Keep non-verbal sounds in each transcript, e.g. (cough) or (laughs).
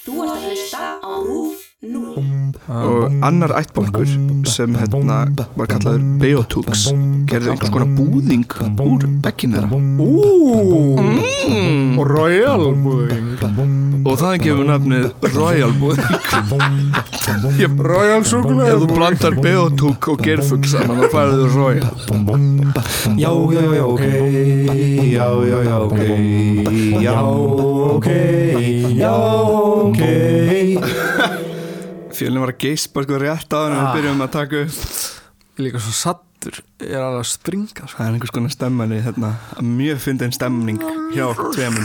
Þú ert að hlusta á RÚF 0. og annar ættbólkur sem hérna var kallaður Beotux gerði einhvers konar búðing úr bekkinn þeirra. Mm. Og Royal Boeing og það gefur nafnið Royal búðing. Royal ef Chocolate þú blandar Beotug og gerfugl saman þá færðu Royal. Já, já, já, ok Já, já, já, ok Já, ok Já, ok (laughs) fjölinn var að geispa sko rétt á hann og við byrjum að taka upp. Líka svo sattur Ég er alveg að springa sko. það er einhvers konar stemmani hérna, mjög fyndin stemmning hjá tveimum.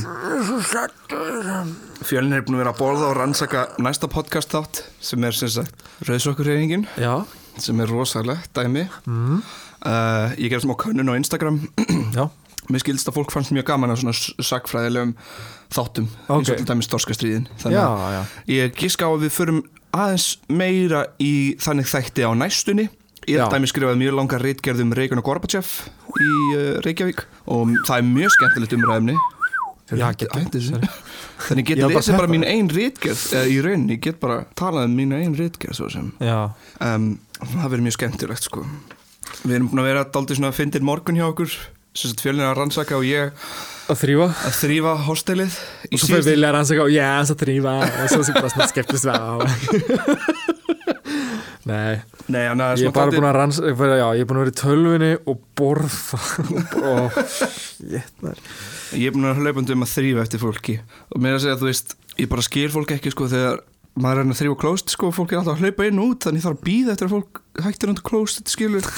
Fjölinn er búin að vera að borða og rannsaka næsta podcast þátt sem er sem sagt Rauðsokkurreyfingin Já, sem er rosalegt dæmi. Mm. uh, ég gerði smá könnun á Instagram. Já mér skildist að fólk fannst mjög gaman að svona sagfræðilegum þáttum eins Ok. og til dæmis Storskastriðin Já, já. ég gíska á að við förum aðeins meira í þannig þætti á næstunni. Ég er dæmi skrifaði mjög langa reitgerð um Reykján og Gorbachev í uh, Reykjavík og það er mjög skemmtilegt umræðumni getur. getur (laughs) þannig ég Ég get var bara mín ein reitgerð eða í rauninni, ég get bara talað um mín ein reitgerð svo sem. Um, það verður mjög skemmtilegt sko. Við erum búin að vera daldið svona fyndir morgun hjá okkur fjölinn að rannsaka og ég að þrýfa að þrýfa hostelið í Og svo fyrir vilja rannsaka og já, svo þrýfa Og svo sem bara svona skeptist (laughs) Nei, Nei, ég er bara búin að rannsaka Já, ég er búin að vera í tölvunni og borða. (laughs) Og maður. Ég er búin að hlaupandi um að þrýfa eftir fólki. Og mér er að segja að þú veist, ég bara skil fólk ekki sko þegar maður er að þrýfa klóst sko, fólk er alltaf að hlaupa inn út þannig ég þarf að býða eftir að fólk hættir til klóst þetta skilur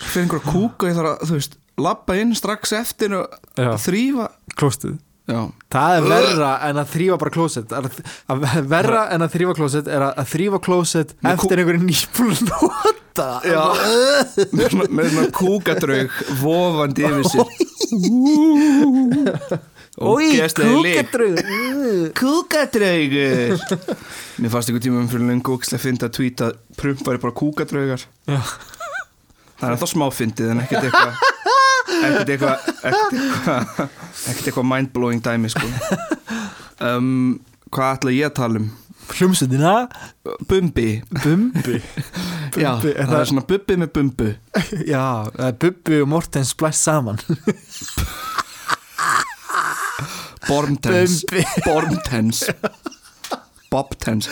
fyrir einhver að kúka og ég þarf að, þú veist, labba inn strax eftir og Já. þrýfa Klóstið Já, Það er verra en að þrýfa bara klósett. Að, að Verra en að þrýfa klósett er að, að þrýfa klósett Með eftir einhverju nýbúl (laughs) nota. Með svona, með svona kúkadraug vofandi yfir sér. Ói, Ógeðslega lykt. kúkadröð Kúkadraugur. Mér fannst einhver tíma um fyrir lengur ógislega að finna að tvíta prump væri bara kúkadraugar. Já. Það er ennþá smáfyndið en (laughs) ekkert eitthvað ekkert eitthvað ekkert eitthvað mindblowing dæmi sko. Um, Hvað ætla ég að tala um? Hljómsveitina? Bumbi. Bumbi? (laughs) Já, er það er það- svona bubbi með bumbu. (laughs) Já, það Bubbi og Mortens blæst saman. Bormtens Bormtens Bobtens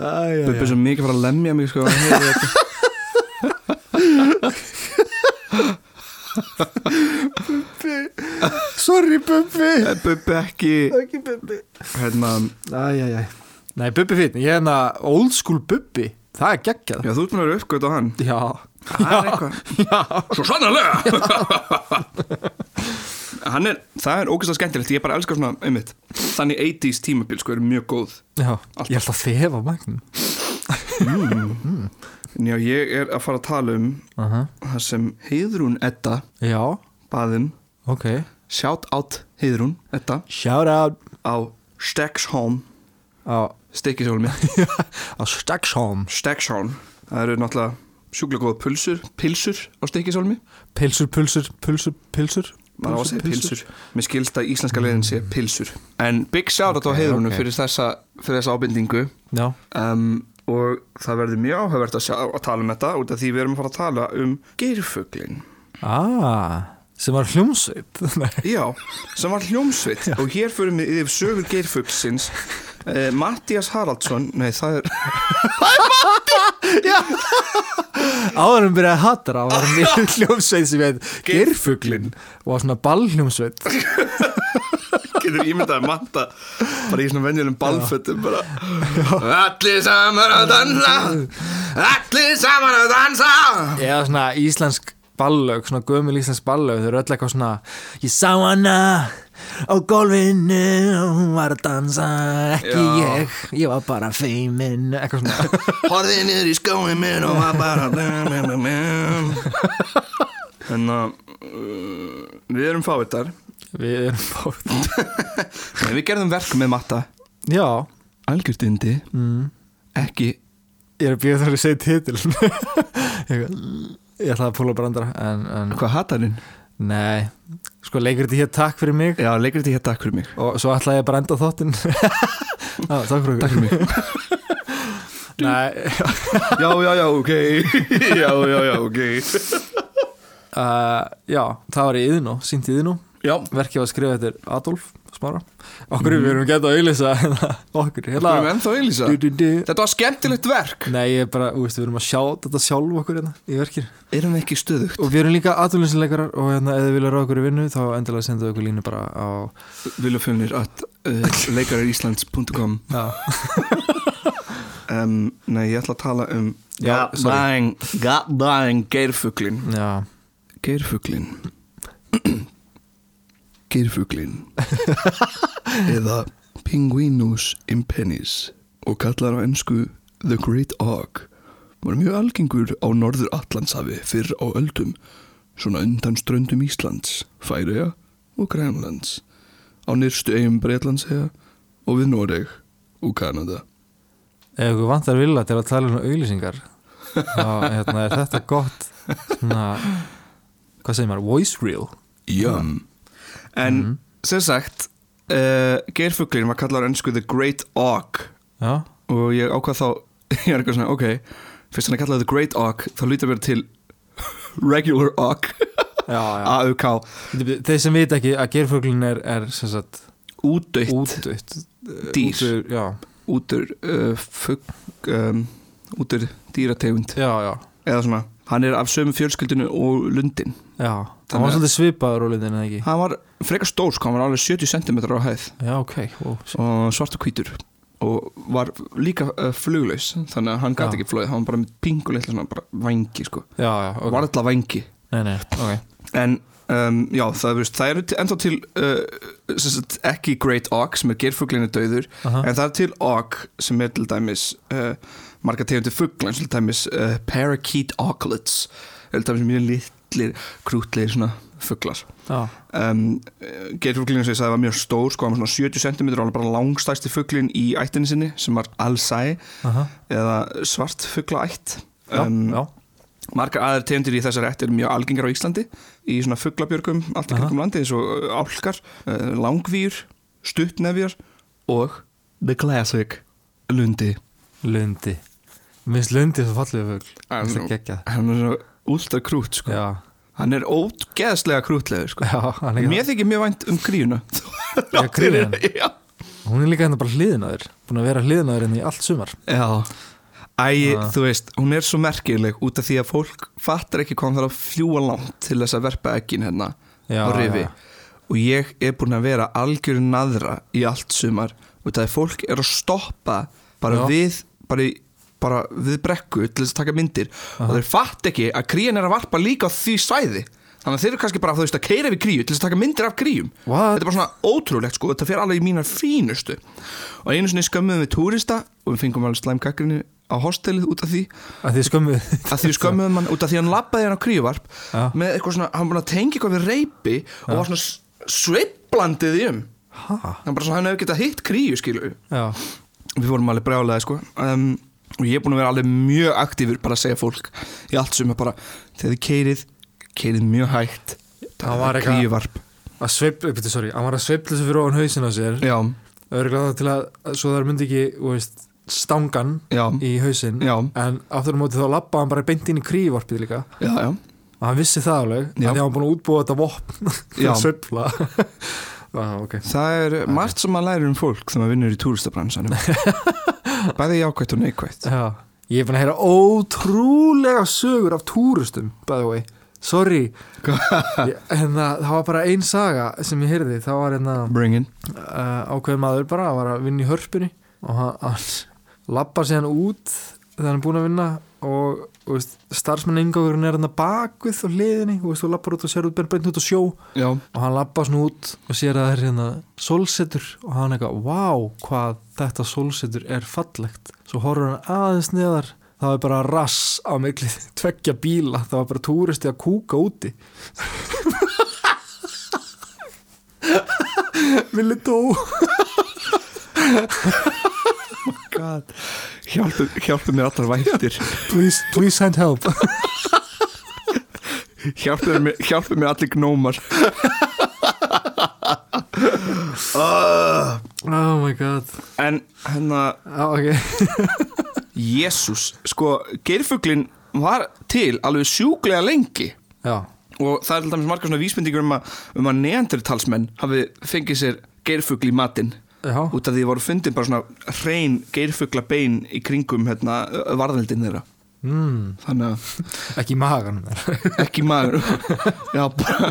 Bubbi svo mikið fara að lemja mig sko. að heyra þetta. Sorry Bubbi Eh, Bubbi ekki. Ekki Bubbi hérna, Æjæjæ Nei, Bubbi finn, ég er hérna old school Bubbi Það er geggjað. Já, þú ert búin að vera uppgöt á hann. Já, Það er eitthvað. Svo sannarlega. Hann er, það er ógæslega skemmtilegt Ég bara elskar svona, einmitt Þannig 80s tímabil, sko, er mjög góð. Já. Ég held að þefa magnum En já, ég er að fara að tala um uh -huh. Það sem Heiðrún Edda Já, baðum ok. Shout out Heiðrún Edda. Shout out. Á Stegshólm á, Stekishólmi (laughs) á Stagsholm Stegshólm Það eru náttúrulega sjúklega góða pulsur Pilsur á Stekishólmi Pilsur, pulsur, pulsur, pilsur. Maður á að segja pilsur. mér skilst að íslenska leiðin sé pilsur. En big shoutout á Ok, heiðrunu ok. fyrir, þessa, þessa ábendingu. Já, um, og það verður mjög áhugavert að, sjá, að tala um þetta út af því við erum að fara að tala um geirfuglin ah, sem var hljómsveit. (laughs) Já, sem var hljómsveit. Og hér fyrir við yfir sögur geirfuglsins. Uh, Mattias Haraldsson nei það er (laughs) Áður en byrjaði að hata það var mér hljómsveit sem heit Geirfuglin og var svona ballhljómsveit (laughs) getur ímyndaði matta bara í svona venjulegum balfötum bara allir saman að dansa allir saman að dansa. Eða svona íslensk ballög svona gömul íslensk ballög þau eru öll eitthvað svona ég sá hana á gólfinu og hún var að dansa ekki Já. ég, ég var bara feimin. Eitthvað svona. (laughs) Horfið niður í skóin minn og var bara (laughs) en að uh, við erum fávittar við erum (laughs) Nei, við gerðum verk með matta. Já, algjördundi mm. ekki. Ég er að býða þar að segja titil. (laughs) Ég, ætlaði að púla brandara en, en hvað hattarinn nei, Sko leikur þetta hér takk fyrir mig? Já, leikur þetta hér takk fyrir mig. Og svo ætla ég að enda þáttinn. (laughs) Já, takk fyrir Takk fyrir mig. Nei, Já, já, já, ok. Já, já, já, ok. Uh, já, það var í Iðnó, sínt í Iðnó Já, Verkið var skrifað eftir Adolf Smára. Okkur við erum gett að auðlýsa Okkur, við erum ennþá du, du. Þetta var skemmtilegt verk. Nei, ég er bara, þú veist, við erum að sjá þetta sjálf okkur hérna í verkir Erum við ekki stöðugt? Og við erum líka aðlunsileikarar og hérna, ef þið vilja ráða okkur í vinnu þá endilega sendu okkur línu bara á Viljafjölnir at (laughs) uh, leikararíslands.com um, (laughs) Nei, ég ætla að tala um Já, Goddang, goddang geirfuglin já, Geirfuglin Geirfuglin (laughs) Eða Pinguinus impennis og kallar á ennsku The Great Og var mjög algengur á norður Allandshafi fyrr á öldum svona undan ströndum Íslands, Færiða og Grænlands. Á nyrstu eigum Breitlandshega og við Noreg og Kanada. Ef ykkur vantar vilja til að tala um auðlýsingar þá hérna, er þetta gott svona, hvað segir maður, voice reel? Yum En sem sagt uh, Geirfuglin var kallar ennsku The Great Og Já, og ég ákvað þá (laughs) ég er eitthvað svona, ok fyrst hann er kallað The Great Og þá lítur mér til (laughs) Regular já AUK (laughs) Þeir sem veit ekki að gerfuglin er, er sagt útdöytt útdött Dýr. Já, útur uh, fugg um, útur dýrategund. Já, já, eða svona, hann er af sömu fjölskyldinu og lundin já Þannig var svolítið svipaður úr lindin eða ekki? Hann var frekar stór sko, hann var alveg 70 cm á hæð. Já, ok, ó, og svart og hvítur. Og var líka uh, fluglaus þannig að hann gæti ekki flóið, hann var bara með pinguleitla svona bara vangi sko, já, já, ok. Var alltaf vangi Nei, nei, ok. En um, já, það, veist, það til- ennþá til uh, ekki Great Og sem er geirfuglinu döður Aha. en það er til Og sem er til dæmis uh, marga tegundir fugla eins og til dæmis uh, Parakeet Auklets til dæmis mjög litlir krútlir svona fuglar. Já, um, geirfuglinu sem ég sagði var mjög stór sko, hann var svona 70 cm og hann var bara langstæsti fuglin í ættinni sinni sem var Alsæ aha, eða svartfuglaætt já, Um, já. Margar aðrar tegundir í þessari ætt eru mjög algengar á Íslandi í svona fuglabjörgum allt í kringum landi eins og uh, álkar, uh, langvýr, stuttnefjar og the classic lundi. Lundi Minnst Lundi svo fallið fugl Hann er geggjað Hann er svona últa krút sko. Hann er ógeðslega krútlegur sko. Mér þykir mjög vænt um gríuna. (laughs) Já, grínan. (laughs) Já. Hún er líka hérna bara hliðinaður Búin að vera hliðinaður hérna í allt sumar Já. Æ, Ah. þú veist, hún er svo merkileg út af því að fólk fattar ekki hvað hann þarf að fljúa langt til þess að verpa ekkin hérna Já, á rifi já. og ég er búin að vera algjörðu naðra í allt sumar og það er fólk er að stoppa bara Já. við bara, í, bara við brekku til þess að taka myndir. Og þeir fatt ekki að krían er að varpa líka á því svæði. Þannig að þeir eru kannski bara þú veist, að keira við kríu til þess að taka myndir af kríum. What? þetta er bara svona ótrúlegt sko. Þetta fer alveg í mínar fínustu. Og einu sinni skömmuðum við túrista og við fengum alveg slæmgakrinni á hostelið út af því. Að því skömmuð að því skömmuðum hann út af því hann labbaði hann á kríuvarp Já. með eitthvað svona, hann búin að tengja eitthvað við reypi og var svona s- sveiflandið í um. Hæ? hann bara svona, hann hefur getað hitt kríu skilu Já, við vorum alveg brjálega sko. Um, og ég er búin að vera alveg mjög aktífur bara að segja fólk í allt sem er bara þegar þið keirið, keirið mjög hægt. Það var eitthvað- kríuvarp að betur, sorry Hann var að sveifla þessu fyrir ofan hausin á sér. Já, Örgulega til að, svo þar myndi ekki, veist Stangan já, í hausin Já. En aftur á móti þá labba hann bara beint inn í krívarpið líka. Já, já. Og hann vissi það alveg Því að hann búin að útbúa þetta vopn (laughs) að sveifla. (laughs) Já, ok. Það er margt sem maður lærir um fólk þegar maður vinnur í túristabransanum (laughs) bæði jákvætt og neikvætt. Já, ég er búin að heyra ótrúlega sögur af túristum, by the way. Sorry, (laughs) ég, en það, það var bara ein saga sem ég heyrði, það var hérna uh, ákveðin maður bara, hann var að vinna í hörpunni og hann, hann lappar síðan út þegar hann er búin að vinna og, og veist, starfsmenn ingangurinn er hann bakvið á hliðinni. Og þú lappar út og sér út beint út á sjó. Já, og hann lappar svona út og sér að það er hérna sólsetur. Og hann eitthvað, vá, hvað þetta sólsetur er fallegt. Svo horfur hann aðeins neðar. Það var bara rass á mikli (laughs) tveggja bíla, það var bara túristi að kúka úti. (laughs) Villi dó. (laughs) God. Hjálpu, hjálpu mér allar vættir. Please, please send help. Hjálpu mér, hjálpu mér allir gnómar. Uh, Oh my god. En hérna ah, Ok. Jésús, sko, geirfuglin var til alveg sjúklega lengi. Já, og það er til dæmis margar svona vísbendingur um að, um að neandertalsmenn hafi fengið sér geirfugl í matinn já. Út af því voru fundin bara svona hrein geirfugla bein í kringum hérna, varðveldin þeirra. Mm, þannig að Ekki magan (laughs) ekki maður já, bara,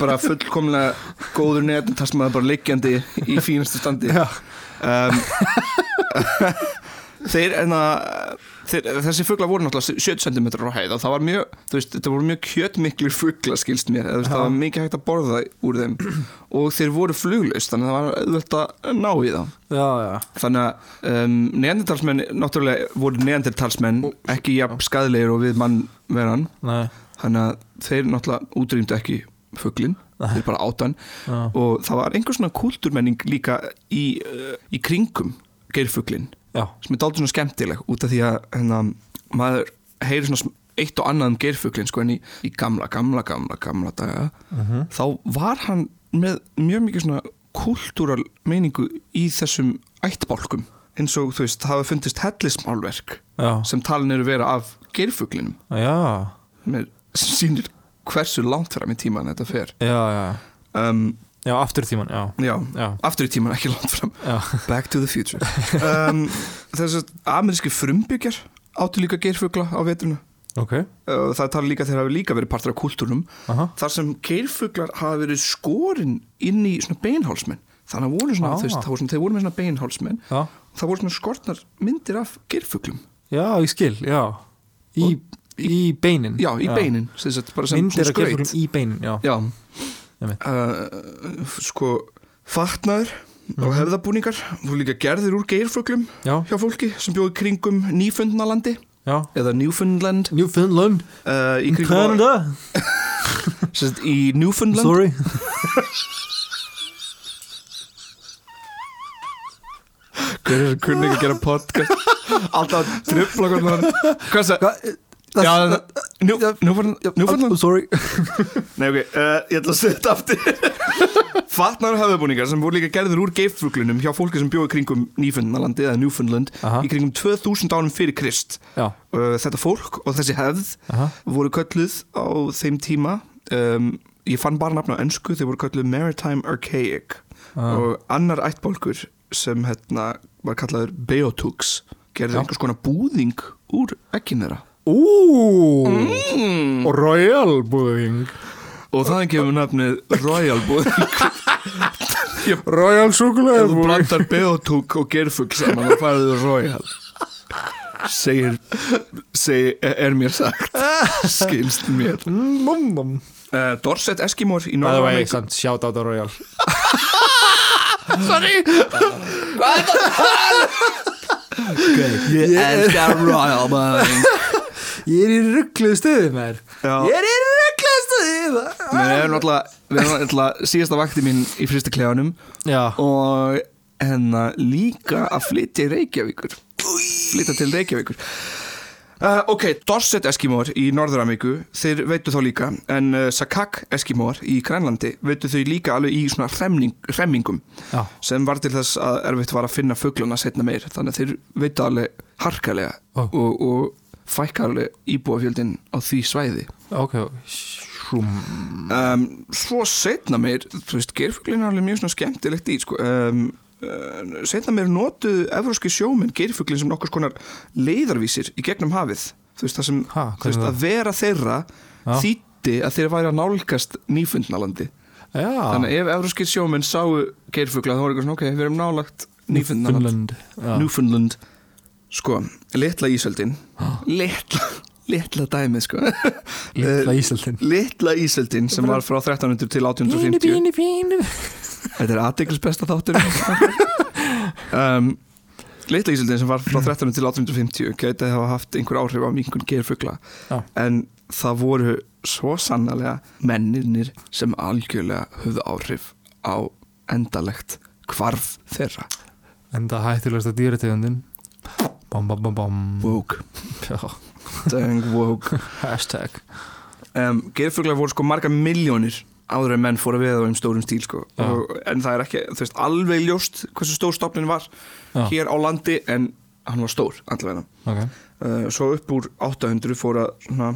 bara fullkomlega góður neandertalsmaður bara liggjandi í fínastu standi. Um, (laughs) þeir en að þeir, þessi fugla voru náttúrulega 70 cm á hæð og það var mjög, þú veist, þetta voru mjög kjötmiklir fugla skilst mér, veist, það var mikið hægt að borða úr þeim. Og þeir voru fluglaust þannig að það var auðvelt að ná í það Já, já. Þannig að um, neandertalsmenn náttúrulega voru neandertalsmenn ekki jafn skadlegir og við mannveran. Nei. Þannig að þeir náttúrulega útrýmdu ekki fuglin, þeir bara átan og það var einhver svona kulturmenning líka í, uh, í kringum geirfuglin Já. sem er dálítið svona skemmtileg út af því að hérna, maður heyri svona eitt og annað um geirfuglin sko en í, í gamla, gamla, gamla, gamla daga Mhm. þá var hann með mjög mikið svona kultúral meiningu í þessum ættbálkum eins og þú veist, það hafa fundist hellismálverk Já. sem talin eru vera af geirfuglinum. Sem sýnir hversu langt fram í tíman þetta fer. Um, Já, aftur í tíman, já. Já, Já. aftur í tíman ekki langt fram. Já. Back to the future. Um, Þess að ameríski frumbyggjar áttu líka geirfugla á veturna. Ok. Uh, það tala líka þeir hafi líka verið partur af kultúrnum Aha. Þar sem geirfuglar hafa verið skorin inn í svona beinhálsmenn. Þannig að voru svona, Ah. það voru svona, þeir voru með svona beinhálsmenn. Já. Það voru svona skortnar myndir af geirfuglum. Já, ég skil, já. Í, í beinin. Já, í beinin sem sagt, bara sem Myndir svona að gefa skraut í beinin, já. Já. Uh, sko fatnaður Mhm. og hefðabúningar voru líka gerðir úr geirfuglum Já, hjá fólki sem bjóði kringum nýfundnalandi já. eða Newfoundland. Newfoundland. Uh, í kringum Canada. (laughs) Sagt, í Newfoundland. Sorry. Hver er kunni ekki að gera podcast? Alltaf tripla hvað það Já, Njú- Newfoundland Newfoundland Sorry. (laughs) Nei, ok, uh, ég ætla að þetta aftur. (laughs) Fatnar höfðbúningar sem voru líka gerður úr geiffuglunum hjá fólki sem bjóði kringum Nýfundnalandi eða Newfoundland Aha. í kringum 2000 árum fyrir Krist. Uh, Þetta fólk og þessi hefð aha. voru kölluð á þeim tíma um, Ég fann bara nafn á ennsku þeir voru kölluð Maritime Archaic. Ah. og annar ættbólkur sem hérna var kallaður Beotux gerði einhvers konar búðing úr ekkin þeirra Ú. Mm. Og Royal búðing og það gefur nafnið Royal búðing Royal Ef súkulega þú blandar beotúk og gerfugl saman þá færðu þú Royal segir, segir er mér sagt skilst mér. Mum mum uh, Dorset Eskimor í By the way, Norður-Ameríku samt shout out á Royal. Sorry. Hvað er það? (laughs) Ég elskar Royal búðing Ég er í ruggluðu stuði þér Ég er í ruggluðu stuði Við erum náttúrulega, síðasta vakti mín í fristiklefanum Já. Og hennar líka að flytja í Reykjavíkur. Flytja til Reykjavíkur. Uh, ok, Dorset Eskimóar í Norður-Ameríku, þeir veitu þá líka en uh, Sakak Eskimóar í Grænlandi veitu þau líka alveg í svona hremning, hremmingum Já. sem var til þess að erfitt var að finna fuglana setna meir, þannig að þeir veitu alveg harkalega Ó. og, og fækka alveg íbúafjöldin á því svæði. Ok um, svo setna meir þú veist, geirfuglin er alveg mjög svona skemmtilegt í sko. um, setna meir notuðu evróski sjóminn geirfuglin sem nokkur konar leiðarvísir í gegnum hafið. Þú veist, það sem Ha, þú veist, að vera þeirra Já. þýtti að þeir væri að nálgast nýfundnalandi. Já. Þannig að ef evróski sjóminn sáu geirfugla þá voru eitthvað svona, ok, við erum nálagt nýfundnaland Newfoundland Já. Newfoundland sko, litla ísöldin. Litla, litla dæmið sko. Litla Ísaldin litla ísöldin sem var frá 1300 til 1850 Fíni, fíni Þetta er aðdeglisbesta þáttur (laughs) um, Litla ísöldin sem var frá 1300 til 1850 gæti að hafa haft einhver áhrif á mingun gerfugla Já. en það voru svo sannlega mennirnir sem algjörlega höfðu áhrif á endalegt hvarf þeirra. Enda hættulegsta dýrategundin Bam bam bam bam woke, (laughs) Já. Dang woke. Hashtag. Um, Gerfuglar voru sko marga miljónir áður en menn fóru við á um stórum stíl sko. Og, en það er ekki, þú veist, alveg ljóst hversu stór stofnin var Já. hér á landi en hann var stór allavega. Ok. Uh, svo upp úr 800 fóra svona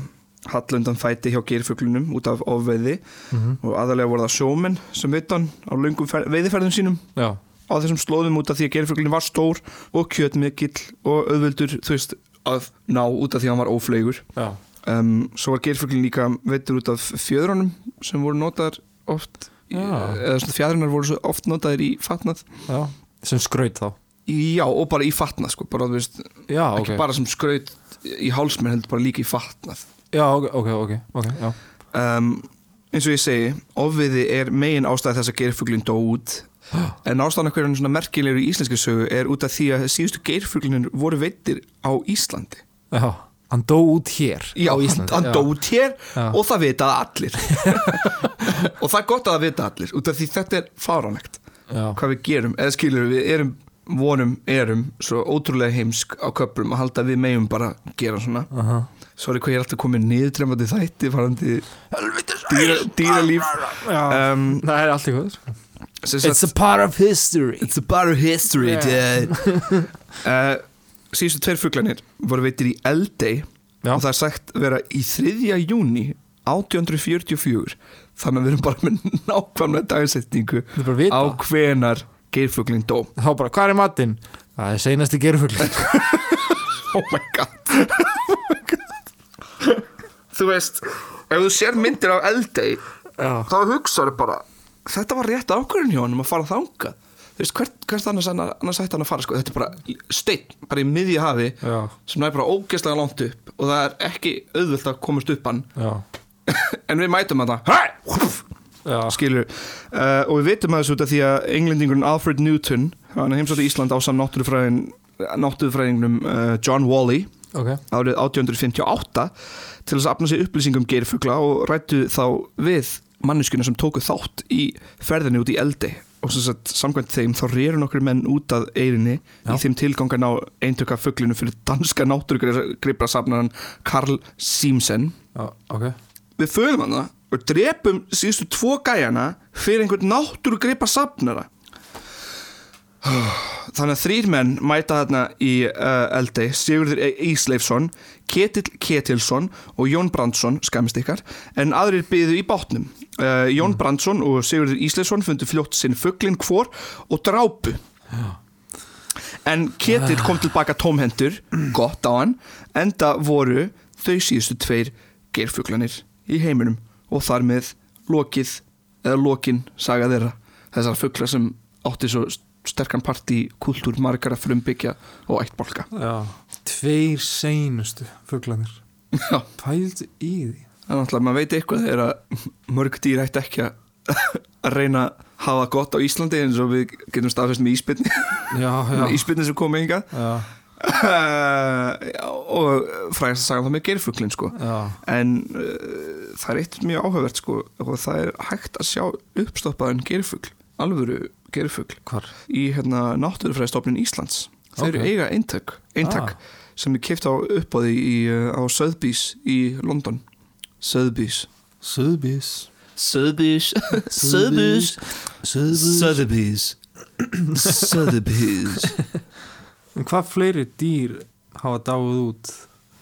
hallundan fæti hjá geirfuglunum út af ofveiði. Mhm. og aðalega voru það sjómenn sem veit hann á löngum fer- veiðiferðum sínum. Já, á þessum slóðum út af því að geirfuglun var stór og kjötmikill og auðvöldur þú veist að ná út af því að hann var ófleygur. Já, um, svo var geirfuglun líka veitur út af fjöðrunum sem voru notaðar oft í, eða svona fjæðrunar voru svo oft notaðir í fatnað. Já. Sem skraut þá? Já og bara í fatnað sko bara veist Já, ok. ekki bara sem skraut í hálsmenn heldur bara líka í fatnað. Já, ok, ok, ok, ok, já. Um, eins og ég segi ofviði er megin ástæð þess að geirfuglin dó út en ástæðan okkur svona merkilegur í íslenski sögu er út af því að síðustu geirfuglinir voru veittir á Íslandi. Já, hann dó út hér já, á hann, Íslandi. hann dó út hér Já. og það vitaði allir. (laughs) Og það er gott að það vita allir út af því þetta er fáránlegt Já, hvað við gerum, eða skilur við erum vonum, erum svo ótrúlega heimsk á köprum að halda við megum bara gera svona. Aha. Sorry hvað ég er alltaf komin niðurtremmandi þætti farandi dýra, dýralíf. Já, um, það er allt í sem It's a part of history it's a part of history Yeah. uh, (laughs) Síðustu tveir fuglanir voru veitir í Eldey Já. og það er sagt vera í 3. júni 1844 þannig að við erum bara með nákvæmlega dagsetningu á hvenar geirfuglin dó Þá bara, hvað er matinn? Það er seinasti gerfugl (laughs) Oh my god Oh my god Þú veist ef þú sér myndir af Eldey þá hugsaður bara þetta var rétt ákvörðin hjá hann að fara þangað. Þú veist, hvert, hvert annars, annars ætti hann að fara sko? þetta er bara steinn, bara í miðja hafi já, sem er bara ógeðslega langt upp og það er ekki auðvöld að komast upp hann. (laughs) En við mætum hann það skilur uh, og við vitum að þessu út af því að englendingurinn Alfred Newton hann heimsótti Ísland á saman náttúrufræðin náttúrufræðingnum uh, John Wally Ok, árið 1858 til þess að afna sér upplýsingum geirfugla og rættu þá við manneskuna sem tóku þátt í ferðinni út í eldi. Og sem sagt samkvæmt þeim þá reyru nokkru menn út að eirinni Já. í þeim tilgang að ná eintöka fuglinu fyrir danska náttúrugripra safnaran Karl Siemsen já, ok. Við föðum hann það og drepum síðustu tvo gæjana fyrir einhvern náttúrugripa safnara Þannig að þrýr menn mæta þarna í uh, Eldey, Sigurður E. Ísleifsson, Ketill Ketilsson og Jón Brandsson, skamist ykkar, en aðrir byðu í bátnum. Uh, Jón Brandsson og Sigurður Ísleifsson fundu fljótt sinn fugglinn hvor og drápu. En Ketill kom tilbaka tómhendur, gott á hann, enda voru þau síðustu tveir geirfuglanir í heiminum og þar með lokið, eða lokin saga þeirra. Þessar fuglar sem átti svo sterkan part í kultúr margara frumbyggja og ættbolka. Já, tveir seinustu fuglanir Já, Pældu í því. Það er náttúrulega, maður veit eitthvað þegar að mörg dýr ætti ekki að að reyna að hafa gott á Íslandi eins og við getum staðfest með íspilni (laughs) íspilni sem inga já, (laughs) og frægast að sagja það með geirfuglin sko. En uh, það er eitt mjög áhugavert sko og það er hægt að sjá uppstoppaðan geirfugl, alvöru geirfugl Hvar? í hérna náttúrufræðistofnun Íslands þau eru Ok. eiga eintak, eintak Ah. sem er kipt á uppbóði í, uh, á Sotheby's í London Söðbís Sotheby's Sotheby's. Sotheby's Sotheby's (laughs) En hvað fleiri dýr hafa dáið út?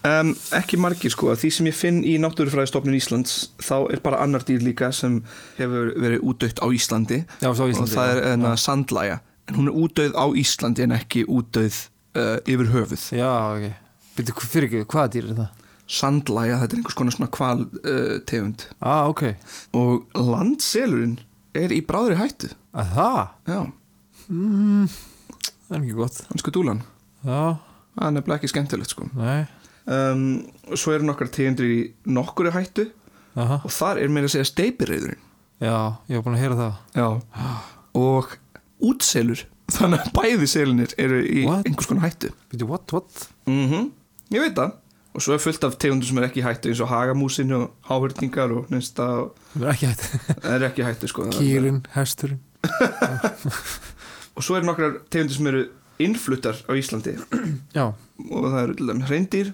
Um, ekki margir sko. Því sem ég finn í náttúrufræðistofnun Íslands þá er bara annar dýr líka sem hefur verið útdautt á Íslandi. Já, Íslandi og það er enna sandlæja en hún er útdauð á Íslandi en ekki útdauð uh, yfir höfuð. Já, ok. Býttu, fyrir ekki, hvaða dýr er það? sandlæja, þetta er einhvers konar svona kval uh, tegund. Ah, ok. Og landselurinn er í bráðri hættu. Að það? já, Mm, það er ekki gott. Hansku dúlan Já, það er nefnilega ekki skemmtilegt sko. Nei um, svo eru nokkar tegundir í nokkuri hættu. Aha. og þar er meira að segja steipireyðurinn Já, ég var búin að heyra það. Já, og útselur þannig að bæði selinir eru í What? einhvers konar hættu. What, what? mm ég veit það. Og svo er fullt af tegundur sem er ekki hættu eins og hagamúsin og háhörningar og neinsta og Það er ekki (laughs) er hættu sko. (laughs) Kýrin, hesturinn. (laughs) Og svo eru nokkrar tegundir sem eru innfluttar á Íslandi. Já, og það eru til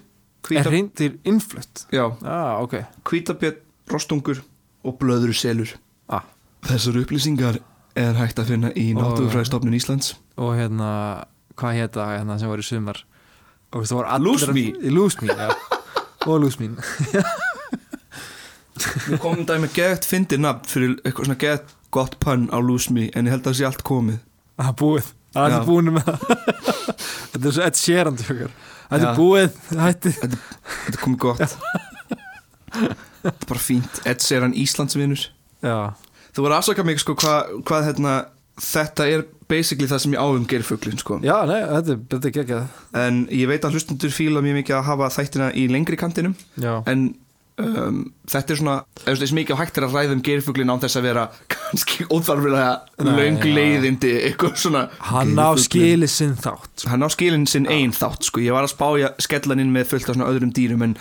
reyndýr er reyndir innflutt? já, Já, ok. Hvítabjörn, rostungur og blöðuru selur Ah. Þessar upplýsingar er hægt að finna í Náttúrufræðistofnun Íslands. Og hérna, hvað hétta hérna sem var í sumar? Og það var allir Lose Me. í Lose Me, já. Og Me (laughs) Við komum um dæmi geðt fyndið nafn fyrir eitthvað svona geðt gott pönn á Lose Me en ég held að það sé allt komið. Það er búið, það er búinu með það (laughs) þetta er svo eitt sérandi þetta er búið, Þetta er komið gott. Þetta er bara fínt. Ed Sheeran Íslandsvinur. Já, Þú voru aðsaka mig sko hvað, hvað hérna, þetta er basically það sem ég áum geirfuglin sko. Já, nei, þetta þetta er geggjað. En ég veit að hlustundur fíla mjög mikið að hafa þættina í lengri kantinum. Já, en um, þetta er svona eða þess mikið á hægt er að ræða um geirfuglin án þess að vera (laughs) kannski óþarfilega Nei, löng já. leiðindi eitthvað svona hann á geirfuglinn. skili sinn þátt hann á skilin sinn einn þátt sko. ég var að spája skellan inn með fullt af svona öðrum dýrum en,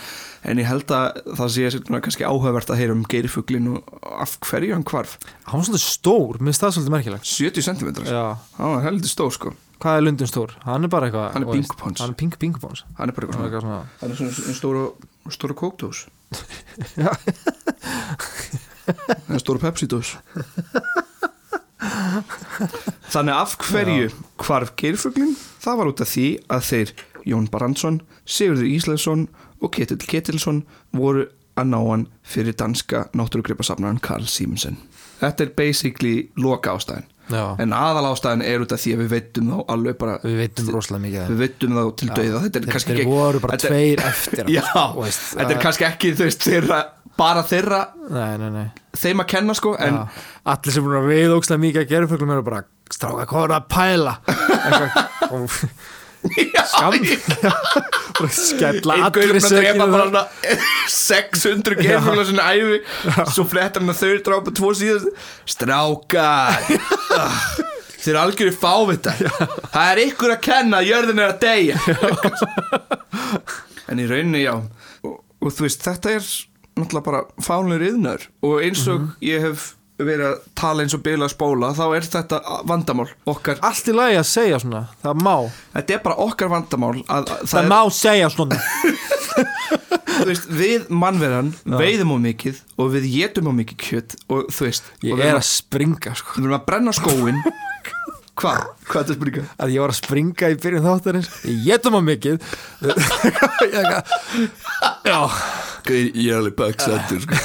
en ég held að það sé svona, kannski áhugavert að heyra um geirfuglin og af hverju hann hvarf hann var svolítið stór, minnst það svolítið merkilegt 70 cm hann var heldur stór sko hvað er Lundin stór? hann er bara eitthvað Hann er pingpons. hann er pink hann er bara hann er eitthvað svona svona stóra, (laughs) Já. eða stóra Pepsi-dós. Þannig af hverju hvarf geirfuglin það var út af því að þeir Jón Barandsson, Sigurður Íslandsson og Ketill Ketilsson voru að ná hann fyrir danska náttúrugripasafnaran Karl Simonsen þetta er basically loka ástæðin já, en aðal ástæðin er út af því að við veitum þá alveg bara við veitum rosalega mikið við veitum þá til dauða. Þetta er kannski ekki voru bara þetta tveir eftir (laughs) Já, þú veist, þetta er kannski ekki veist, þeirra, bara þeirra nei, nei, nei. þeim að kenna sko en allir sem búin að við ókslega mikið að gera fjöglum eru bara stráka hvað er að pæla? (laughs) Og skam skella allir svona 600 geirfugla svona æfi svo flettar hann að þau drápa tvo síðast strákar. Þeir eru algjörði fávita. Það er ykkur að kenna að jörðin er að deyja. En í rauninni já. Og, og þú veist þetta er náttúrulega bara fánlegur yðnar og eins og ég hef verið að tala eins og bila að spóla þá er þetta vandamál okkar. Allt í lagi að segja svona, það má. Þetta er bara okkar vandamál að, að það, má segja svona. (laughs) Veist, við mannverðan veiðum á mikið og við getum á mikið kjött og þú veist ég er erum að springa sko. Að, við erum að brenna skóin (laughs) hvað? hvað er þetta springa? að ég var að springa í byrjun þáttarins. Ég getum á mikið. (laughs) Já, ég er alveg baksendur sko.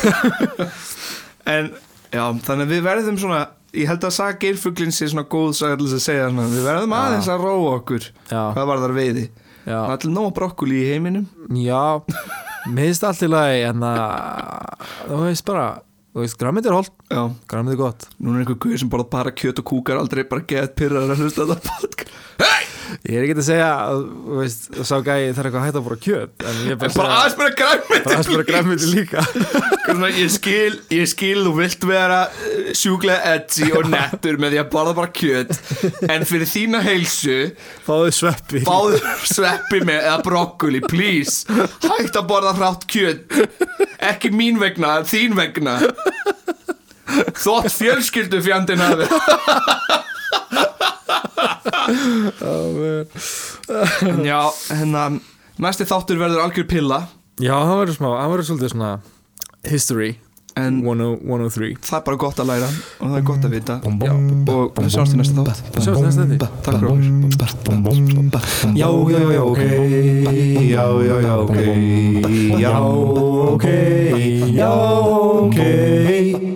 en já, þannig að við verðum svona ég held að saga geirfuglin sé svona góð þess að segja svona, við verðum aðeins að róa okkur já, hvað var þar veiði það er allir nóg brokkuli í heiminum. Já. Allt í lagi en að þú veist bara, þú veist, græmið er holt já, græmið er gott. Núna er einhver guður sem borða bara kjött og kúkar aldrei bara gett pyrraður að hlusta þetta podcast. Hei! Ég er ekki að segja að, þú veist, sá gæi þarf eitthvað að hætta að bóra kjöt En ég er bara bara bara græmið bara bara græmið líka. (laughs) Ég skil, ég skil þú vilt vera uh, sjúklega edgy og nettur með því að borða bara kjöt en fyrir þína heilsu Fáðu sveppi. fáðu sveppi með eða brokkoli, please. Hægt að borða hrátt kjöt. Ekki mín vegna, þín vegna þótt fjölskyldu fjandinn hafi En já, hérna næsti þáttur verður algjör pilla. Já, það verður smá, það verður svolítið svona History en 10 103 það er bara gott að læra og það er gott að vita Já, og við sjáumst í næsta þátt Sjáumst næst þetta Takk fyrir Já, já, já, ok Já, já, já, ok Já, ok Já, ok